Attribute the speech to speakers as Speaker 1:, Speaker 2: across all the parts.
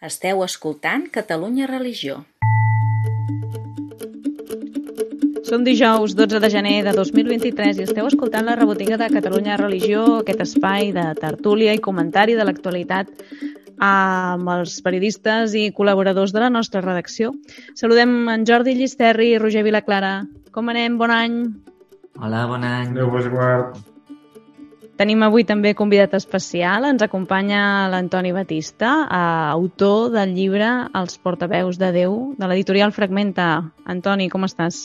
Speaker 1: Esteu escoltant Catalunya Religió.
Speaker 2: Som dijous 12 de gener de 2023 i esteu escoltant la rebotiga de Catalunya Religió, aquest espai de tertúlia i comentari de l'actualitat amb els periodistes i col·laboradors de la nostra redacció. Saludem en Jordi Llisterri i Roger Vilaclara. Com anem? Bon any!
Speaker 3: Hola, bon any!
Speaker 4: Déu vos guard!
Speaker 2: Tenim avui també convidat especial. Ens acompanya l'Antoni Batista, autor del llibre Els portaveus de Déu, de l'editorial Fragmenta. Antoni, com estàs?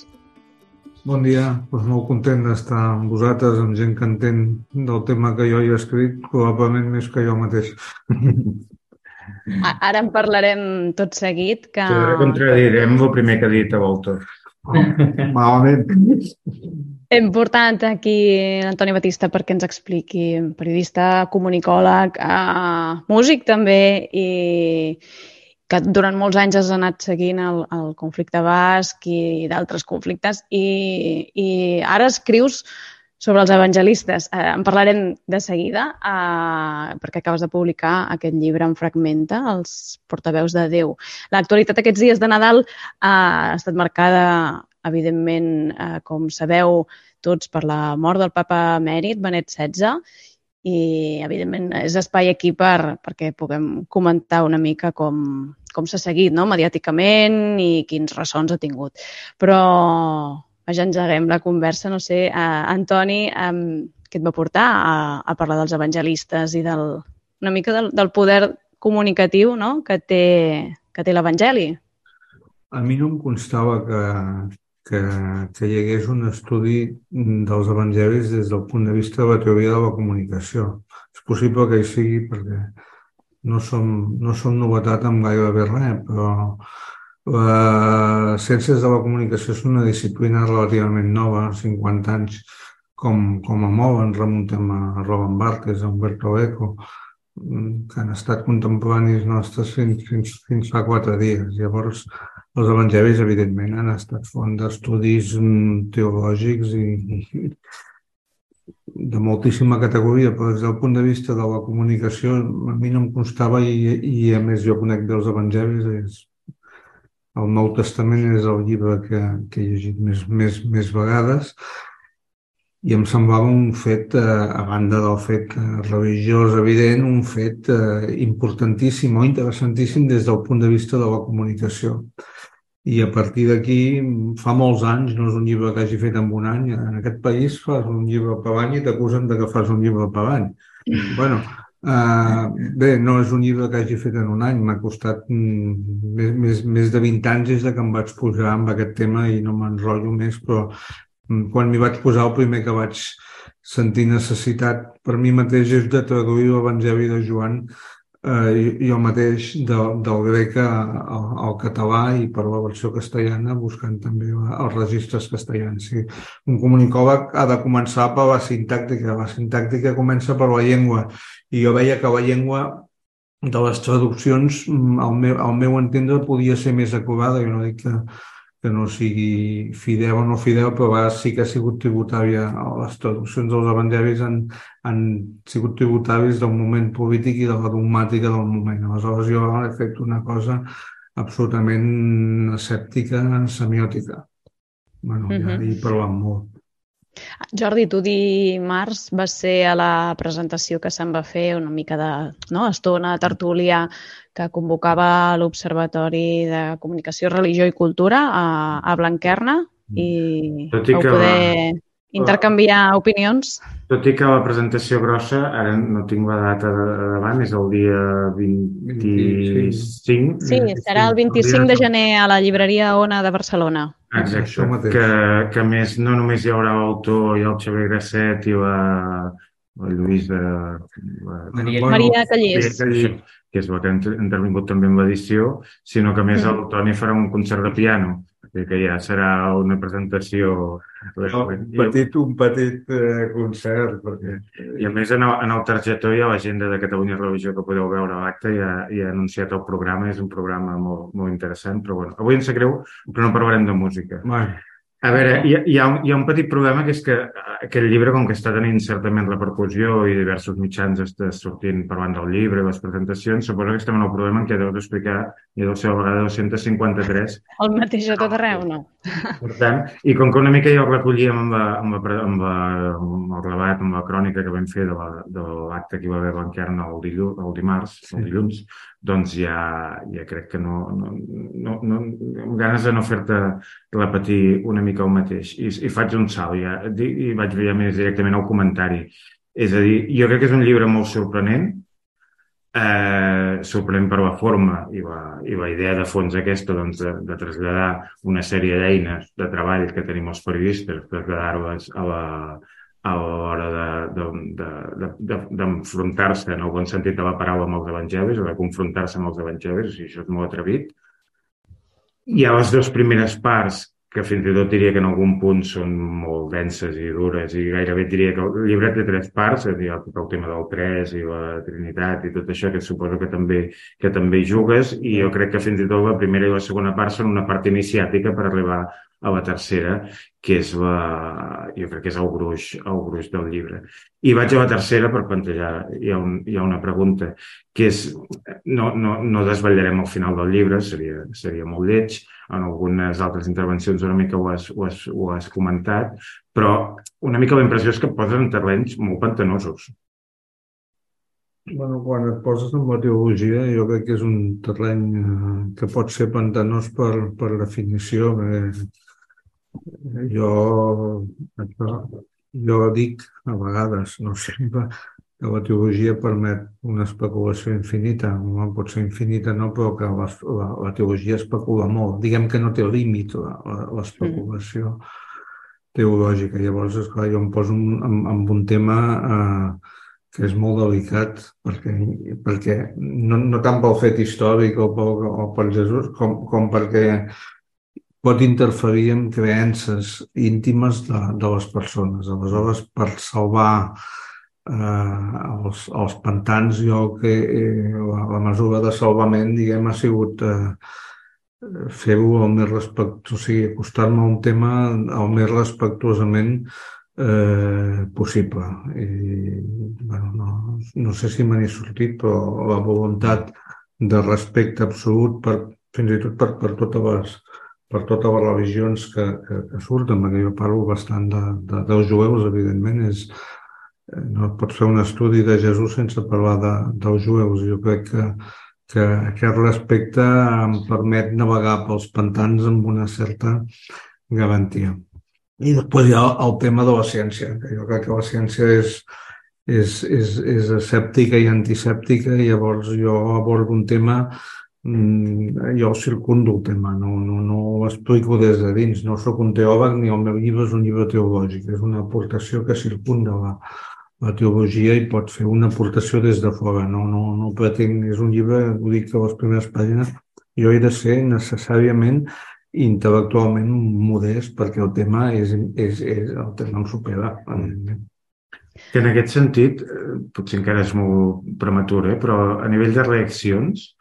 Speaker 4: Bon dia, pues molt content d'estar amb vosaltres, amb gent que entén del tema que jo hi he escrit, probablement més que jo mateix.
Speaker 2: Ara en parlarem tot seguit. Que...
Speaker 5: Sí, contradirem el primer que ha dit a l'autor.
Speaker 4: Malament.
Speaker 2: Hem portat aquí l'Antoni Batista perquè ens expliqui, periodista, comunicòleg, eh, músic també, i que durant molts anys has anat seguint el, el conflicte basc i d'altres conflictes, i, i ara escrius sobre els evangelistes. Eh, en parlarem de seguida, eh, perquè acabes de publicar aquest llibre en Fragmenta, Els portaveus de Déu. L'actualitat aquests dies de Nadal eh, ha estat marcada evidentment, eh, com sabeu tots, per la mort del papa Mèrit, Benet XVI, i, evidentment, és espai aquí per, perquè puguem comentar una mica com, com s'ha seguit no? mediàticament i quins ressons ha tingut. Però ja engeguem la conversa. No sé, eh, Antoni, eh, què et va portar a, a parlar dels evangelistes i del, una mica del, del poder comunicatiu no? que té, que té l'Evangeli?
Speaker 4: A mi no em constava que, que, que hi hagués un estudi dels evangelis des del punt de vista de la teoria de la comunicació. És possible que hi sigui perquè no som, no som novetat amb gairebé res, però les ciències de la comunicació és una disciplina relativament nova, 50 anys com, com a molt, ens remuntem a Roland Barthes, a Umberto Eco, que han estat contemporanis nostres fins, fins, fins fa quatre dies. Llavors, els evangelis, evidentment, han estat font d'estudis mm, teològics i, i de moltíssima categoria, però des del punt de vista de la comunicació a mi no em constava i, i a més jo conec dels evangelis és, el Nou Testament és el llibre que, que he llegit més, més, més vegades i em semblava un fet, eh, a banda del fet eh, religiós evident, un fet eh, importantíssim o interessantíssim des del punt de vista de la comunicació i a partir d'aquí fa molts anys, no és un llibre que hagi fet en un any, en aquest país fas un llibre per any i t'acusen de que fas un llibre per any. bueno, uh, bé, no és un llibre que hagi fet en un any, m'ha costat mm, més, més, més de 20 anys des de que em vaig posar amb aquest tema i no m'enrotllo més, però mm, quan m'hi vaig posar el primer que vaig sentir necessitat per mi mateix és de traduir l'Evangeli de Joan eh, jo mateix de, del grec al, al català i per la versió castellana buscant també els registres castellans. Sí. Un comunicòleg ha de començar per la sintàctica. La sintàctica comença per la llengua i jo veia que la llengua de les traduccions, al meu, al meu entendre, podia ser més acurada. Jo no dic que, que no sigui fidel o no fidel, però a vegades sí que ha sigut tributària, les traduccions dels evangelis han, han sigut tributaris del moment polític i de la dogmàtica del moment. Aleshores jo he fet una cosa absolutament escèptica, semiòtica. bueno, uh -huh. ja hi molt.
Speaker 2: Jordi, tu dimarts va ser a la presentació que se'n va fer una mica de no, estona, tertúlia, que convocava l'Observatori de Comunicació, Religió i Cultura a, a Blanquerna i Tot i que poder va... intercanviar opinions.
Speaker 5: Tot i que la presentació grossa, ara no tinc la data de davant, és el dia 25.
Speaker 2: Sí, serà el 25 de gener a la llibreria Ona de Barcelona.
Speaker 5: Exacte, que, que a més no només hi haurà l'autor i el Xavier Grasset i la, la Lluïsa... La,
Speaker 2: Maria, bueno, Maria Callés.
Speaker 5: Que és la que ha intervingut també en l'edició, sinó que a més mm. el Toni farà un concert de piano que ja serà una presentació...
Speaker 4: No, un petit, un petit eh, concert, perquè...
Speaker 5: I a més, en el, en el targetó hi ha l'agenda de Catalunya Religió que podeu veure a l'acte i, ha, i ha anunciat el programa, és un programa molt, molt interessant, però bueno, avui em sap greu, però no parlarem de música.
Speaker 4: Bueno.
Speaker 5: A veure, hi ha, hi, ha un, hi ha un petit problema que és que aquest llibre, com que està tenint certament repercussió i diversos mitjans està sortint parlant del llibre, les presentacions, suposo que estem en el problema en què deu explicar i deu ser a vegada 253.
Speaker 2: El mateix a tot arreu, no?
Speaker 5: Per tant, i com que una mica ja ho recollíem amb, la, amb, la, amb, la, amb el relat, amb la crònica que vam fer de l'acte que hi va haver a Blanquern el, dilluns, el dimarts, el dilluns, doncs ja, ja crec que no, no, no, no amb ganes de no fer-te repetir una mica el mateix. I, i faig un salt ja, i vaig veure més directament al comentari. És a dir, jo crec que és un llibre molt sorprenent, eh, sorprenent per la forma i la, i la idea de fons aquesta doncs, de, de traslladar una sèrie d'eines de treball que tenim els periodistes, traslladar-les a la, a l'hora d'enfrontar-se, de, de, de, en el bon sentit de la paraula, amb els evangelis, o de confrontar-se amb els evangelis, i això és molt atrevit. Hi ha les dues primeres parts, que fins i tot diria que en algun punt són molt denses i dures, i gairebé diria que el llibre té tres parts, és a dir, tot el tema del tres i la Trinitat i tot això, que suposo que també, que també jugues, i jo crec que fins i tot la primera i la segona part són una part iniciàtica per arribar a la tercera, que és la, jo crec que és el gruix, el gruix del llibre. I vaig a la tercera per plantejar, hi ha, un, hi ha una pregunta, que és, no, no, no desvetllarem al final del llibre, seria, seria molt lleig, en algunes altres intervencions una mica ho has, ho has, ho has comentat, però una mica la impressió és que et poses en terrenys molt pantanosos.
Speaker 4: Bueno, quan et poses en la teologia, jo crec que és un terreny eh, que pot ser pantanós per, per definició. Eh, jo, això, jo dic a vegades, no sempre, que la teologia permet una especulació infinita. No pot ser infinita, no, però que la, la, la teologia especula molt. Diguem que no té límit l'especulació mm. teològica. Llavors, esclar, jo em poso en un tema eh, que és molt delicat perquè, perquè no, no tant pel fet històric o pel, o per Jesús com, com perquè pot interferir en creences íntimes de, de les persones. Aleshores, per salvar eh, els, els pantans, jo que eh, la, la mesura de salvament, diguem, ha sigut eh, fer-ho el més respectuós, o sigui, acostar-me a un tema el més respectuosament eh, possible. I, bueno, no, no sé si me n'he sortit, però la voluntat de respecte absolut per, fins i tot per, per totes les, per totes les religions que, que, que surten, perquè jo parlo bastant de, de, dels jueus, evidentment, és, eh, no pots fer un estudi de Jesús sense parlar de, dels jueus. Jo crec que, que aquest respecte em permet navegar pels pantans amb una certa garantia. I després hi ha el tema de la ciència, que jo crec que la ciència és, és, és, és escèptica i antisèptica, i llavors jo abordo un tema jo circundo el tema, no, no, no ho explico des de dins, no sóc un teòleg ni el meu llibre és un llibre teològic, és una aportació que circunda la, la teologia i pot fer una aportació des de fora, no, no, no pretenc, és un llibre, ho dic a les primeres pàgines, jo he de ser necessàriament intel·lectualment modest perquè el tema és, és, és el tema em supera.
Speaker 5: Que en aquest sentit, eh, potser encara és molt prematur, eh? però a nivell de reaccions,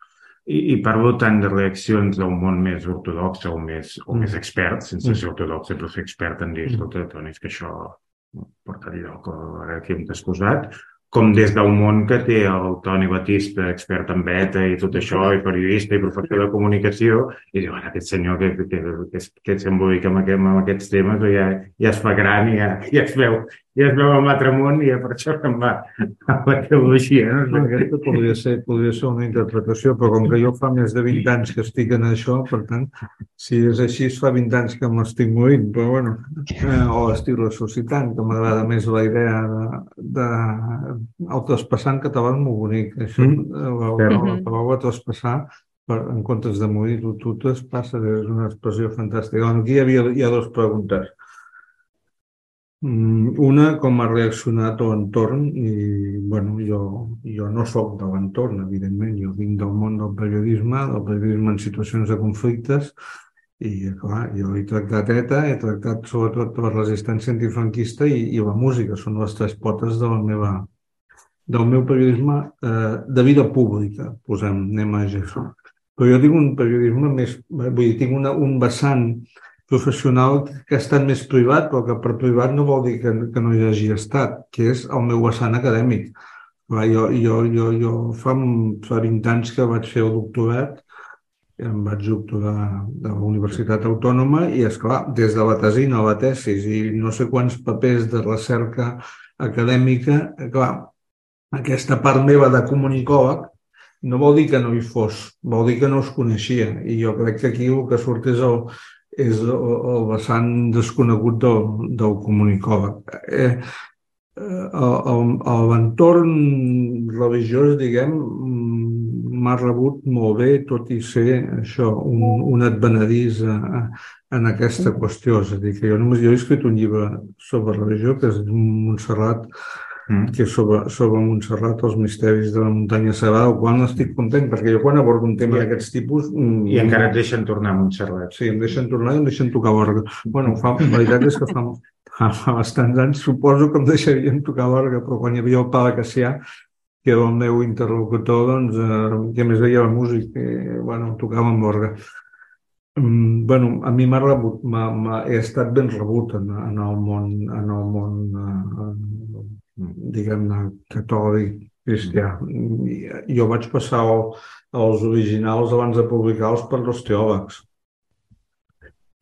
Speaker 5: i, i parlo tant de reaccions del món més ortodox o més, o mm. més expert, sense mm. ser ortodox, però ser expert en dir, mm. escolta, Toni, és que això porta lloc, ara aquí hem excusat, com des del món que té el Toni Batista, expert en beta i tot això, i periodista i professor de comunicació, i diu, ara aquest senyor que, que, que, que s'embolica amb, aquest, amb aquests temes ja, ja es fa gran i ja, ja es veu ja es veu en l'altre món i ja per això se'n va a la teologia. No?
Speaker 4: no aquesta podria ser, podria ser una interpretació, però com que jo fa més de 20 anys que estic en això, per tant, si és així, fa 20 anys que m'estic movint, però bueno, eh, o estic ressuscitant, que m'agrada més la idea de, de el català és molt bonic. Això, mm. la, la, la paraula traspassar per, en comptes de morir, tu, tu traspasses, és una expressió fantàstica. Aquí hi havia hi ha dues preguntes una, com ha reaccionat l'entorn i, bueno, jo, jo no sóc de l'entorn, evidentment, jo vinc del món del periodisme, del periodisme en situacions de conflictes i, clar, jo he tractat ETA, he tractat sobretot la resistència antifranquista i, i la música, són les tres potes de la meva, del meu periodisme eh, de vida pública, posem, anem a això. Però jo tinc un periodisme més, vull dir, tinc una, un vessant professional que ha estat més privat, però que per privat no vol dir que, que no hi hagi estat, que és el meu vessant acadèmic. Clar, jo, jo, jo, jo fa, fa 20 anys que vaig fer el doctorat, em vaig doctorar de la Universitat Autònoma i, és clar des de la tesina a la tesis i no sé quants papers de recerca acadèmica, clar, aquesta part meva de comunicòleg no vol dir que no hi fos, vol dir que no es coneixia. I jo crec que aquí el que surt és el, és el, vessant desconegut del, del comunicòleg. Eh, eh, l'entorn religiós, diguem, m'ha rebut molt bé, tot i ser això, un, un advenedís a, a, en aquesta qüestió. És a dir, que jo només jo he escrit un llibre sobre religió, que és Montserrat, mm. Que és sobre, sobre Montserrat, els misteris de la muntanya sagrada, el qual estic content, perquè jo quan abordo un tema d'aquests tipus...
Speaker 5: Mm, I encara et deixen tornar a Montserrat.
Speaker 4: Sí, em deixen tornar i em deixen tocar l'orga. Bueno, fa, la veritat és que fa, fa, bastants anys suposo que em deixarien tocar l'orga, però quan hi havia el Pala Cassià, que era el meu interlocutor, doncs, eh, que més veia la música, i, bueno, tocava amb l'orga. Mm, bueno, a mi m'ha rebut, m ha, m ha, he estat ben rebut en, en el món, en el món eh, diguem-ne, catòlic, cristià. Jo vaig passar el, els originals abans de publicar-los per dos teòlegs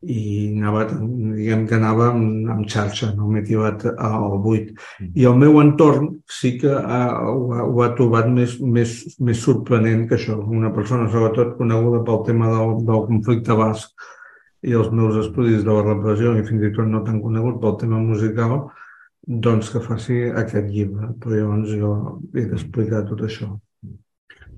Speaker 4: i anava, diguem que anava amb, amb xarxa, no m'he tirat al buit. Mm. I el meu entorn sí que ha, ho, ha, ho ha trobat més, més, més sorprenent que això. Una persona, sobretot coneguda pel tema del, del conflicte basc i els meus estudis de la repressió, i fins i tot no tan conegut pel tema musical, doncs que faci aquest llibre. Però llavors jo he d'explicar tot això.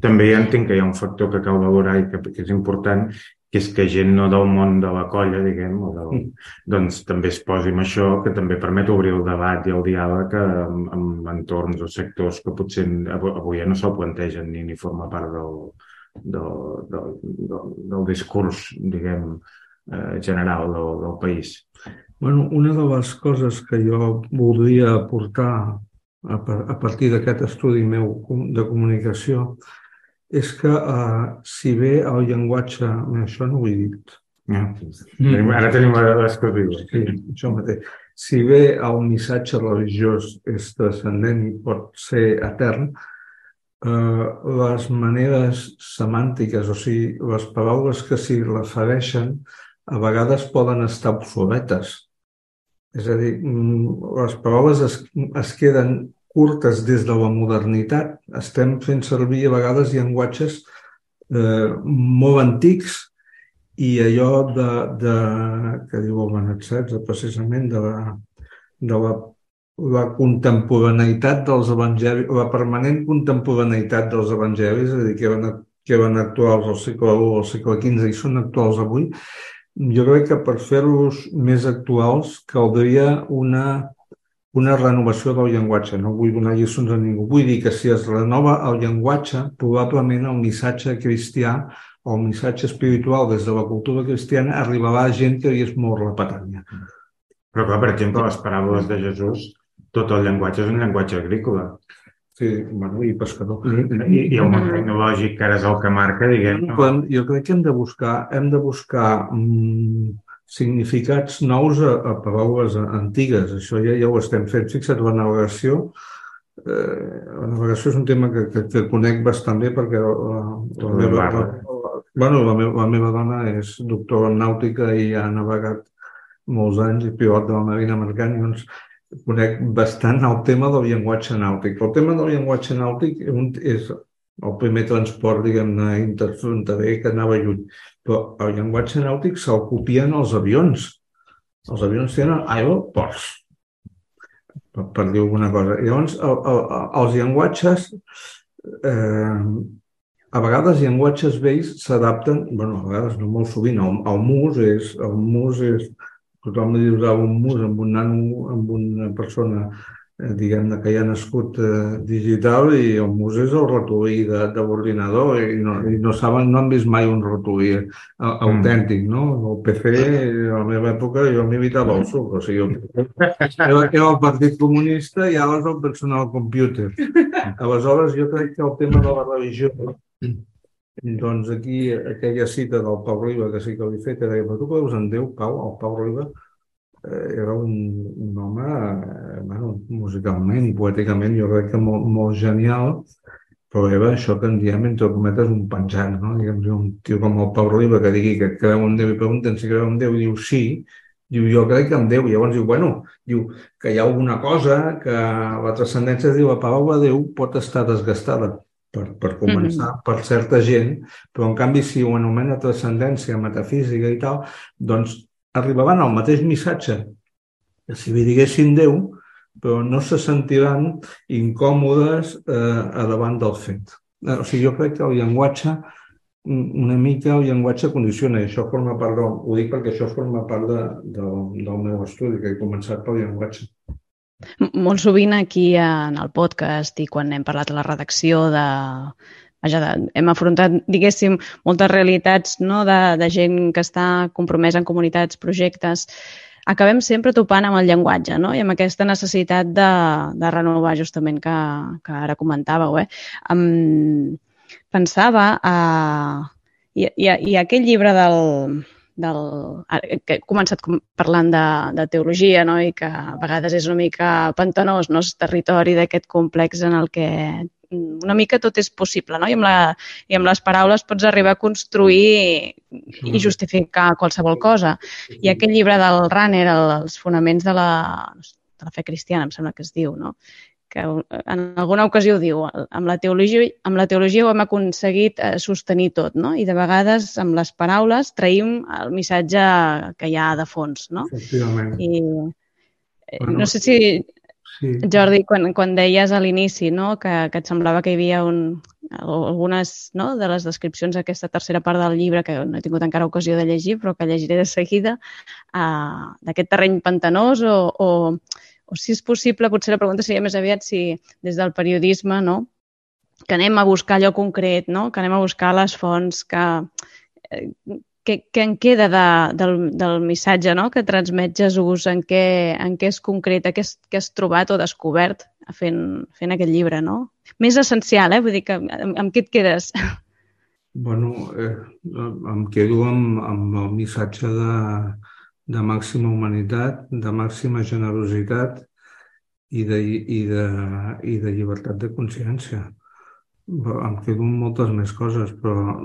Speaker 5: També entenc que hi ha un factor que cal valorar i que, que és important, que és que gent no del món de la colla, diguem, o del, mm. doncs també es posi amb això, que també permet obrir el debat i el diàleg amb, amb entorns o sectors que potser avui ja no se'l plantegen ni, ni forma part del, del, del, del, del discurs, diguem, eh, general del, del país.
Speaker 4: Bueno, una de les coses que jo voldria aportar a, a partir d'aquest estudi meu de comunicació és que uh, si bé el llenguatge... Això no ho he dit.
Speaker 5: Ja. Mm. Ara tenim que
Speaker 4: Sí, això mateix. Si bé el missatge religiós és transcendent i pot ser etern, eh, les maneres semàntiques, o sigui, les paraules que s'hi refereixen, a vegades poden estar obsoletes. És a dir, mm, les paraules es, es queden curtes des de la modernitat. Estem fent servir a vegades llenguatges eh, molt antics i allò de, de que diu el Benet XVI, precisament de la, de la, la contemporaneïtat dels evangelis, la permanent contemporaneïtat dels evangelis, és a dir, que van, que van actuals al segle I o al segle XV i són actuals avui, jo crec que per fer-los més actuals caldria una, una renovació del llenguatge. No vull donar lliçons a ningú. Vull dir que si es renova el llenguatge, probablement el missatge cristià o el missatge espiritual des de la cultura cristiana arribarà a gent que hi és molt repetània.
Speaker 5: Però clar, per exemple, les paraules de Jesús, tot el llenguatge és un llenguatge agrícola.
Speaker 4: Sí, bueno, i pescador.
Speaker 5: I, i el món tecnològic, que ara és el que marca, diguem. No?
Speaker 4: Jo crec que hem de buscar, hem de buscar mm, significats nous a, a paraules antigues. Això ja, ja ho estem fent. Fixa't, la navegació, eh, la navegació és un tema que, que, que conec bastant bé perquè la, la, meva, la, la, bueno, la, meva, la meva dona és doctora en nàutica i ha navegat molts anys i pilot de la Marina Mercant doncs conec bastant el tema del llenguatge nàutic. El tema del llenguatge nàutic és el primer transport, diguem-ne, interfronterer que anava lluny. Però el llenguatge nàutic se'l copien els avions. Els avions tenen aeroports, per, per dir alguna cosa. I llavors, el, el, els llenguatges, eh, a vegades llenguatges vells s'adapten, bueno, a vegades no molt sovint, el, el mus és, el mus és tothom li usava un mus amb un nano, amb una persona eh, diguem-ne que ja ha nascut eh, digital i el mus és el ratolí de, de l'ordinador i, no, i no saben, no han vist mai un ratolí eh, autèntic, no? El PC, a la meva època, jo m'evitava el suc, o sigui, era, era el Partit Comunista i ara és el personal computer. Aleshores, jo crec que el tema de la religió Doncs aquí, aquella cita del Pau Riba, que sí que l'he fet, que deia, però tu creus en Déu, Pau? El Pau Riba eh, era un, un home, eh, bueno, musicalment i poèticament, jo crec que molt, molt genial, però era això que en diem, entre cometes, un penjant, no? Diguem, un tio com el Pau Riba que digui que creu en Déu i pregunten si creu en Déu i diu sí, diu jo crec que en Déu. I llavors diu, bueno, diu que hi ha alguna cosa que la transcendència diu la paraula Déu pot estar desgastada per, per començar, mm -hmm. per certa gent, però en canvi si ho anomena transcendència metafísica i tal, doncs arribaran al mateix missatge que si li diguessin Déu, però no se sentiran incòmodes eh, davant del fet. Eh, o sigui, jo crec que el llenguatge una mica el llenguatge condiciona i això forma part del, ho dic perquè això forma part de, del, del meu estudi, que he començat pel llenguatge.
Speaker 2: Molt sovint aquí en el podcast i quan hem parlat a la redacció de, vaja, de, hem afrontat, diguéssim, moltes realitats no? de, de gent que està compromesa en comunitats, projectes, acabem sempre topant amb el llenguatge no? i amb aquesta necessitat de, de renovar justament que, que ara comentàveu. Eh? Um, pensava a... I, i, i aquell llibre del, del, que he començat parlant de, de teologia no? i que a vegades és una mica pantanós, no? és territori d'aquest complex en el que una mica tot és possible, no? I amb, la, I amb les paraules pots arribar a construir i justificar qualsevol cosa. I aquell llibre del Runner, els fonaments de la, de la fe cristiana, em sembla que es diu, no? Que en alguna ocasió diu, amb la teologia, amb la teologia ho hem aconseguit eh, sostenir tot, no? I de vegades amb les paraules traïm el missatge que hi ha de fons, no?
Speaker 4: Efectivament.
Speaker 2: I eh, bueno, no sé si, sí. Jordi, quan, quan deies a l'inici no? que, que et semblava que hi havia un, algunes no? de les descripcions d'aquesta tercera part del llibre que no he tingut encara ocasió de llegir, però que llegiré de seguida, uh, d'aquest terreny pantanós o, o o si és possible, potser la pregunta seria més aviat si des del periodisme, no?, que anem a buscar allò concret, no? que anem a buscar les fonts, que, eh, que, que en queda de, del, del missatge no? que transmet Jesús, en què, en què és concret, què has, què has trobat o descobert fent, fent aquest llibre, no? Més essencial, eh? Vull dir que amb, amb què et quedes?
Speaker 4: Bueno, eh, em quedo amb, amb el missatge de, de màxima humanitat, de màxima generositat i de, i de, i de llibertat de consciència. Em quedo moltes més coses, però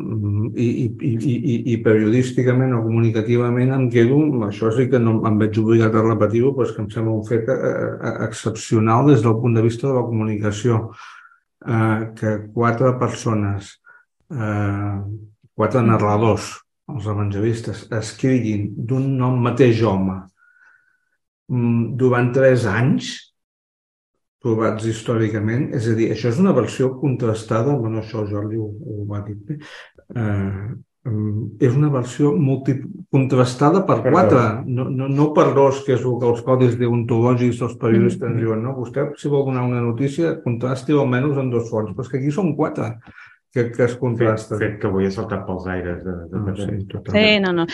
Speaker 4: i, i, i, i, i periodísticament o comunicativament em quedo, això sí que no em veig obligat a repetir-ho, però és que em sembla un fet eh, eh, excepcional des del punt de vista de la comunicació. Eh, que quatre persones, eh, quatre narradors, els evangelistes, escriguin d'un nom mateix home. Mm, durant tres anys, provats històricament, és a dir, això és una versió contrastada, bueno, això Jordi ho, ho va dir bé, eh, mm, és una versió multi, contrastada per quatre, no, no, no per dos, que és el que els codis deontològics dels periodistes mm. -hmm. diuen, no, vostè si vol donar una notícia, contrasti almenys en dos fonts, però és que aquí són quatre que, que es contrasta.
Speaker 5: Fet, fet que avui ha saltat pels aires. De, de,
Speaker 2: no, sí, totalment. sí, no, no.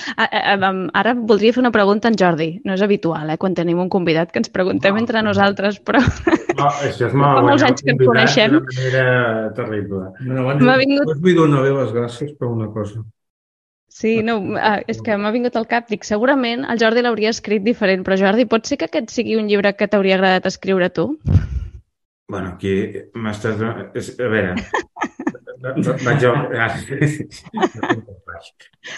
Speaker 2: Ara voldria fer una pregunta en Jordi. No és habitual, eh, quan tenim un convidat que ens preguntem no, entre nosaltres, però...
Speaker 5: No, això és molt...
Speaker 2: Fa molts anys que ens coneixem.
Speaker 5: D'una manera terrible.
Speaker 4: Bueno, abans m'ha vingut... Us vull donar les gràcies per una cosa.
Speaker 2: Sí, no, és que m'ha vingut al cap. Dic, segurament el Jordi l'hauria escrit diferent, però Jordi, pot ser que aquest sigui un llibre que t'hauria agradat escriure tu?
Speaker 5: Bueno, aquí m'estàs... A veure, vaig jo...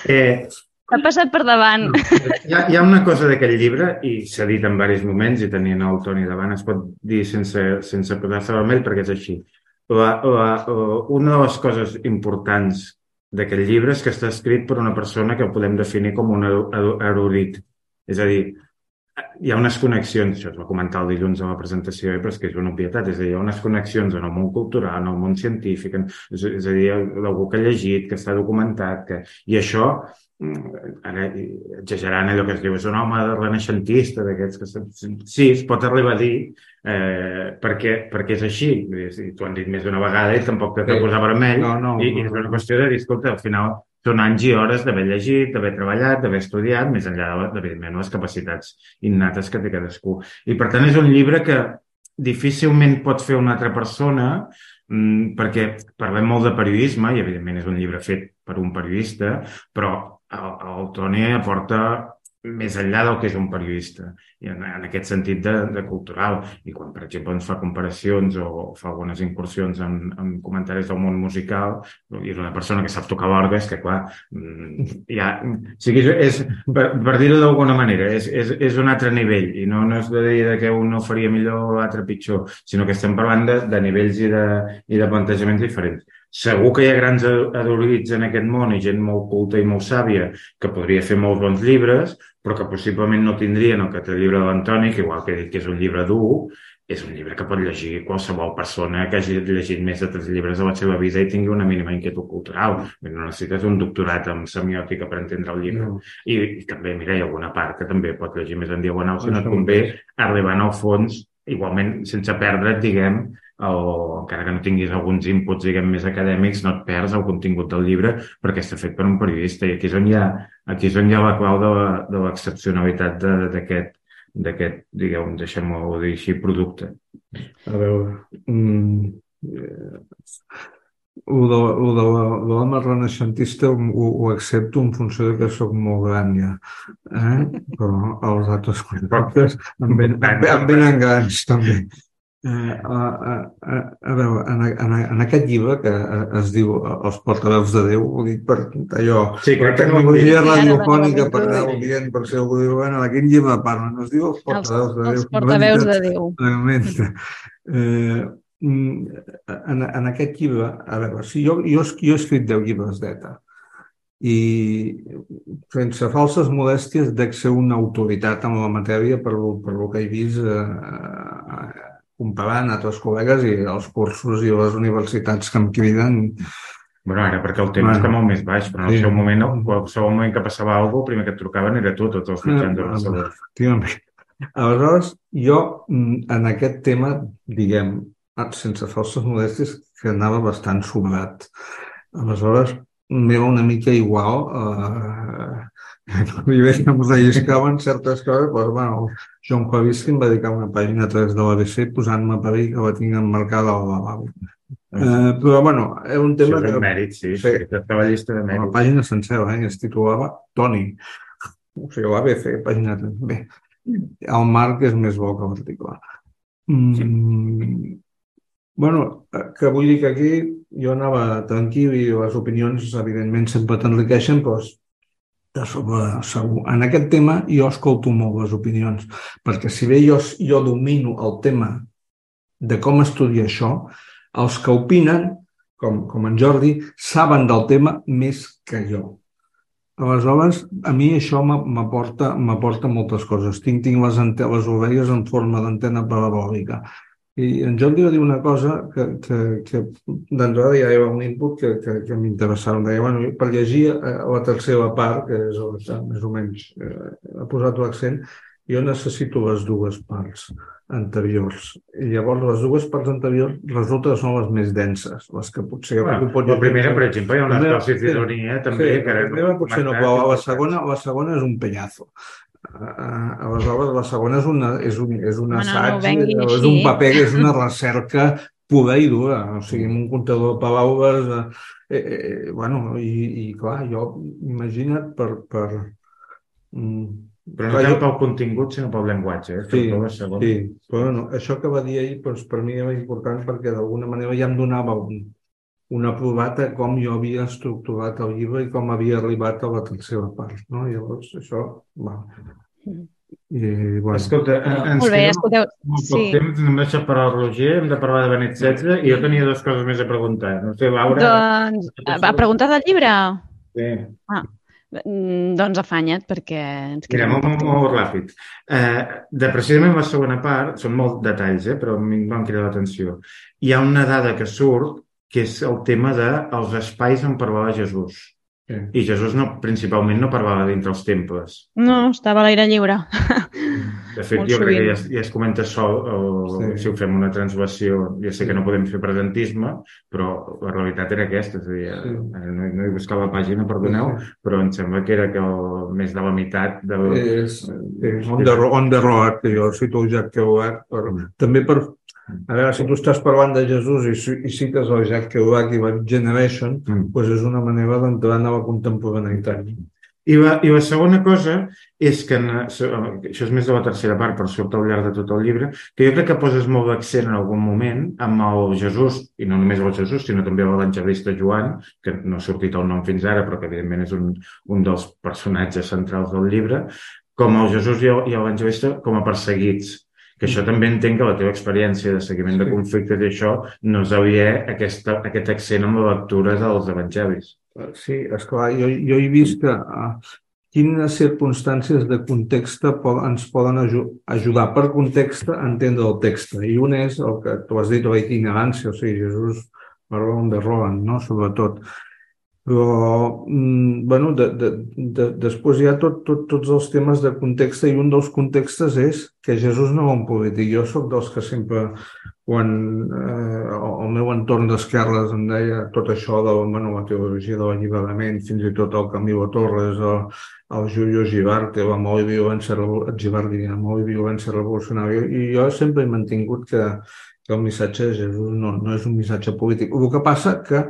Speaker 2: eh, ha passat per davant.
Speaker 5: Hi ha, hi ha una cosa d'aquest llibre, i s'ha dit en diversos moments, i tenint el Toni davant, es pot dir sense, sense posar-se vermell perquè és així. La, la, una de les coses importants d'aquest llibre és que està escrit per una persona que podem definir com un erudit. És a dir, hi ha unes connexions, això es va comentar el dilluns a la presentació, eh, però és que és una obvietat, és a dir, hi ha unes connexions en el món cultural, en el món científic, en, és, és a dir, algú que ha llegit, que està documentat, que... i això, mm, ara exagerant allò que es diu, és un home renaixentista d'aquests que... Sí, es pot arribar a dir, eh, perquè, perquè és així, t'ho han dit més d'una vegada i tampoc t'he de posar vermell, no, no, i, i és una qüestió de dir, escolta, al final són anys i hores d'haver llegit, d'haver treballat, d'haver estudiat, més enllà de, evidentment, les capacitats innates que té cadascú. I, per tant, és un llibre que difícilment pot fer una altra persona mm, perquè parlem molt de periodisme i evidentment és un llibre fet per un periodista, però el, el Toni aporta més enllà del que és un periodista, i en, en aquest sentit de, de cultural. I quan, per exemple, ens fa comparacions o fa algunes incursions en, en comentaris del món musical, i és una persona que sap tocar l'orgue, és que, clar, mm, ja, o sigui, és, per, per dir-ho d'alguna manera, és, és, és un altre nivell, i no, no és de dir que un no faria millor o l'altre pitjor, sinó que estem parlant de, de nivells i de, i de plantejaments diferents. Segur que hi ha grans adolits en aquest món i gent molt culta i molt sàvia que podria fer molts bons llibres, però que possiblement no tindrien el que té el llibre de l'Antoni, que igual que he dit que és un llibre dur, és un llibre que pot llegir qualsevol persona que hagi llegit més de tres llibres a la seva vida i tingui una mínima inquietud cultural. No necessites un doctorat en semiòtica per entendre el llibre. No. I, I també, mira, hi ha alguna part que també pot llegir més en diagonal, si no et convé arribant al fons, igualment sense perdre't, diguem, o encara que no tinguis alguns inputs, diguem, més acadèmics, no et perds el contingut del llibre perquè està fet per un periodista i aquí és on hi ha, aquí és on hi ha la clau de l'excepcionalitat d'aquest d'aquest, digueu, deixem-ho dir així, producte.
Speaker 4: A veure, mm, eh, el de, el de l'home renaixentista ho, ho accepto en funció de que sóc molt gran ja, eh? però els altres contractes em venen, em venen grans també. Eh, a, a, a, a veure, en, en, en aquest llibre que eh, es diu Els portaveus de Déu, ho dic per allò,
Speaker 5: sí,
Speaker 4: per tecnologia radiofònica, per anar dient, per si algú diu, bueno, en quin llibre parlen? Es diu Els portaveus de Déu.
Speaker 2: Els portaveus de Déu.
Speaker 4: Realment. Eh, mm, en, en aquest llibre, a veure, si jo, jo, jo he escrit 10 llibres d'ETA i sense falses modèsties dec ser una autoritat en la matèria per, per el que he vist eh, comparant altres col·legues i els cursos i les universitats que em criden
Speaker 5: Bueno, ara perquè el temps bueno, està molt més baix, però en el sí. seu moment, en qualsevol moment que passava alguna cosa, el primer que et trucaven era tu, tots els mitjans de Barcelona.
Speaker 4: Efectivament. Aleshores, jo mm, en aquest tema, diguem, ah, sense falses modèsties, que anava bastant sobrat. Aleshores, m'era una mica igual eh, i bé, em relliscaven certes coses, doncs, bueno, Joan Clavissi em va dedicar una pàgina a través de l'ABC posant-me per ahir que la tinc emmarcada al lavabo. Eh, però, bueno, és un tema...
Speaker 5: Això és que... mèrit, sí, sí. Estava llista de mèrit.
Speaker 4: La pàgina sencera, eh, es titulava Toni. O sigui, l'ABC, pàgina 3. Bé, el marc és més bo que l'article. Mm, sí. Bueno, que vull dir que aquí jo anava tranquil i les opinions, evidentment, sempre t'enriqueixen, però de sobre, segur. En aquest tema jo escolto molt les opinions, perquè si bé jo, jo domino el tema de com estudiar això, els que opinen, com, com en Jordi, saben del tema més que jo. Aleshores, a mi això m'aporta moltes coses. Tinc, tinc les, les ovelles en forma d'antena parabòlica i en Jordi va dir una cosa que, que, que d'entrada ja hi havia un input que, que, que m'interessava. Deia, bueno, per llegir eh, la tercera part, que és on més o menys eh, ha posat l'accent, jo necessito les dues parts anteriors. I llavors les dues parts anteriors resulta que són les més denses, les que potser...
Speaker 5: Bueno, pot la primera, per exemple, hi ha una espècie d'ironia, també. Sí,
Speaker 4: que la primera potser no, però la segona, la segona és un penyazo. Uh, aleshores, la segona és, una, és un, és un assaig, no és un paper, és una recerca pura i dura. O sigui, un comptador de paraules... Eh, eh, eh, bueno, i, i clar, jo imagina't per... per
Speaker 5: mm, però no tant pel contingut, sinó pel llenguatge. Eh?
Speaker 4: Sí, sí, però bueno, això que va dir ahir doncs, per mi era important perquè d'alguna manera ja em donava un, una provata com jo havia estructurat el llibre i com havia arribat a la tercera part. No? Llavors, això... Va.
Speaker 5: I, bueno. Escolta, ens Molt bé, escolteu. Molt poc sí. temps, hem deixat parlar el Roger, hem de parlar de Benet XVI i jo tenia dues coses més a preguntar. No sé, Laura...
Speaker 2: Doncs, a preguntar del llibre?
Speaker 5: Sí.
Speaker 2: Ah, mm, doncs afanya't, perquè ens
Speaker 5: queda molt, molt, molt ràpid. Eh, de precisament la segona part, són molts detalls, eh, però a mi em van cridar l'atenció. Hi ha una dada que surt que és el tema dels de espais on parlava Jesús. Sí. I Jesús no, principalment no parlava dintre els temples.
Speaker 2: No, estava a l'aire lliure.
Speaker 5: De fet, jo crec que ja, ja es comenta sol, o, sí. si ho fem una translació, ja sé que no podem fer presentisme, però la realitat era aquesta. És a dir, sí. Eh, no, no he buscat la pàgina, perdoneu, sí. però em sembla que era que el, més de la meitat... De...
Speaker 4: És, és on, the, on the road, que jo cito Jack Kerouac, per, mm. també per A veure, si tu estàs parlant de Jesús i, i cites el Jack Kerouac i la Generation, mm. doncs és una manera d'entrar a la contemporaneïtat.
Speaker 5: I la, I la segona cosa és que, en, això és més de la tercera part, per sort al llarg de tot el llibre, que jo crec que poses molt d'accent en algun moment amb el Jesús, i no només el Jesús, sinó també l'evangelista Joan, que no ha sortit el nom fins ara, però que evidentment és un, un dels personatges centrals del llibre, com el Jesús i l'evangelista com a perseguits que això també entenc que la teva experiència de seguiment de conflictes i això no és aliè aquesta, aquest accent amb la lectura dels evangelis.
Speaker 4: Sí, esclar, jo, jo he vist que uh, quines circumstàncies de context ens poden ajudar per context a entendre el text. I un és el que tu has dit, la itinerància, o sigui, Jesús parla de Roland, no? sobretot. Però, mm, bueno, de, de, de, després hi ha tot, tot, tots els temes de context i un dels contextes és que Jesús no va un polític. Jo sóc dels que sempre, quan eh, el meu entorn d'esquerres em deia tot això de bueno, la teologia de l'alliberament, fins i tot el Camilo Torres, el, el Julio Givardi, l'amor i violència, Givardi, amor i violència revolucionària, i jo sempre he mantingut que, que el missatge de Jesús no, no és un missatge polític. El que passa que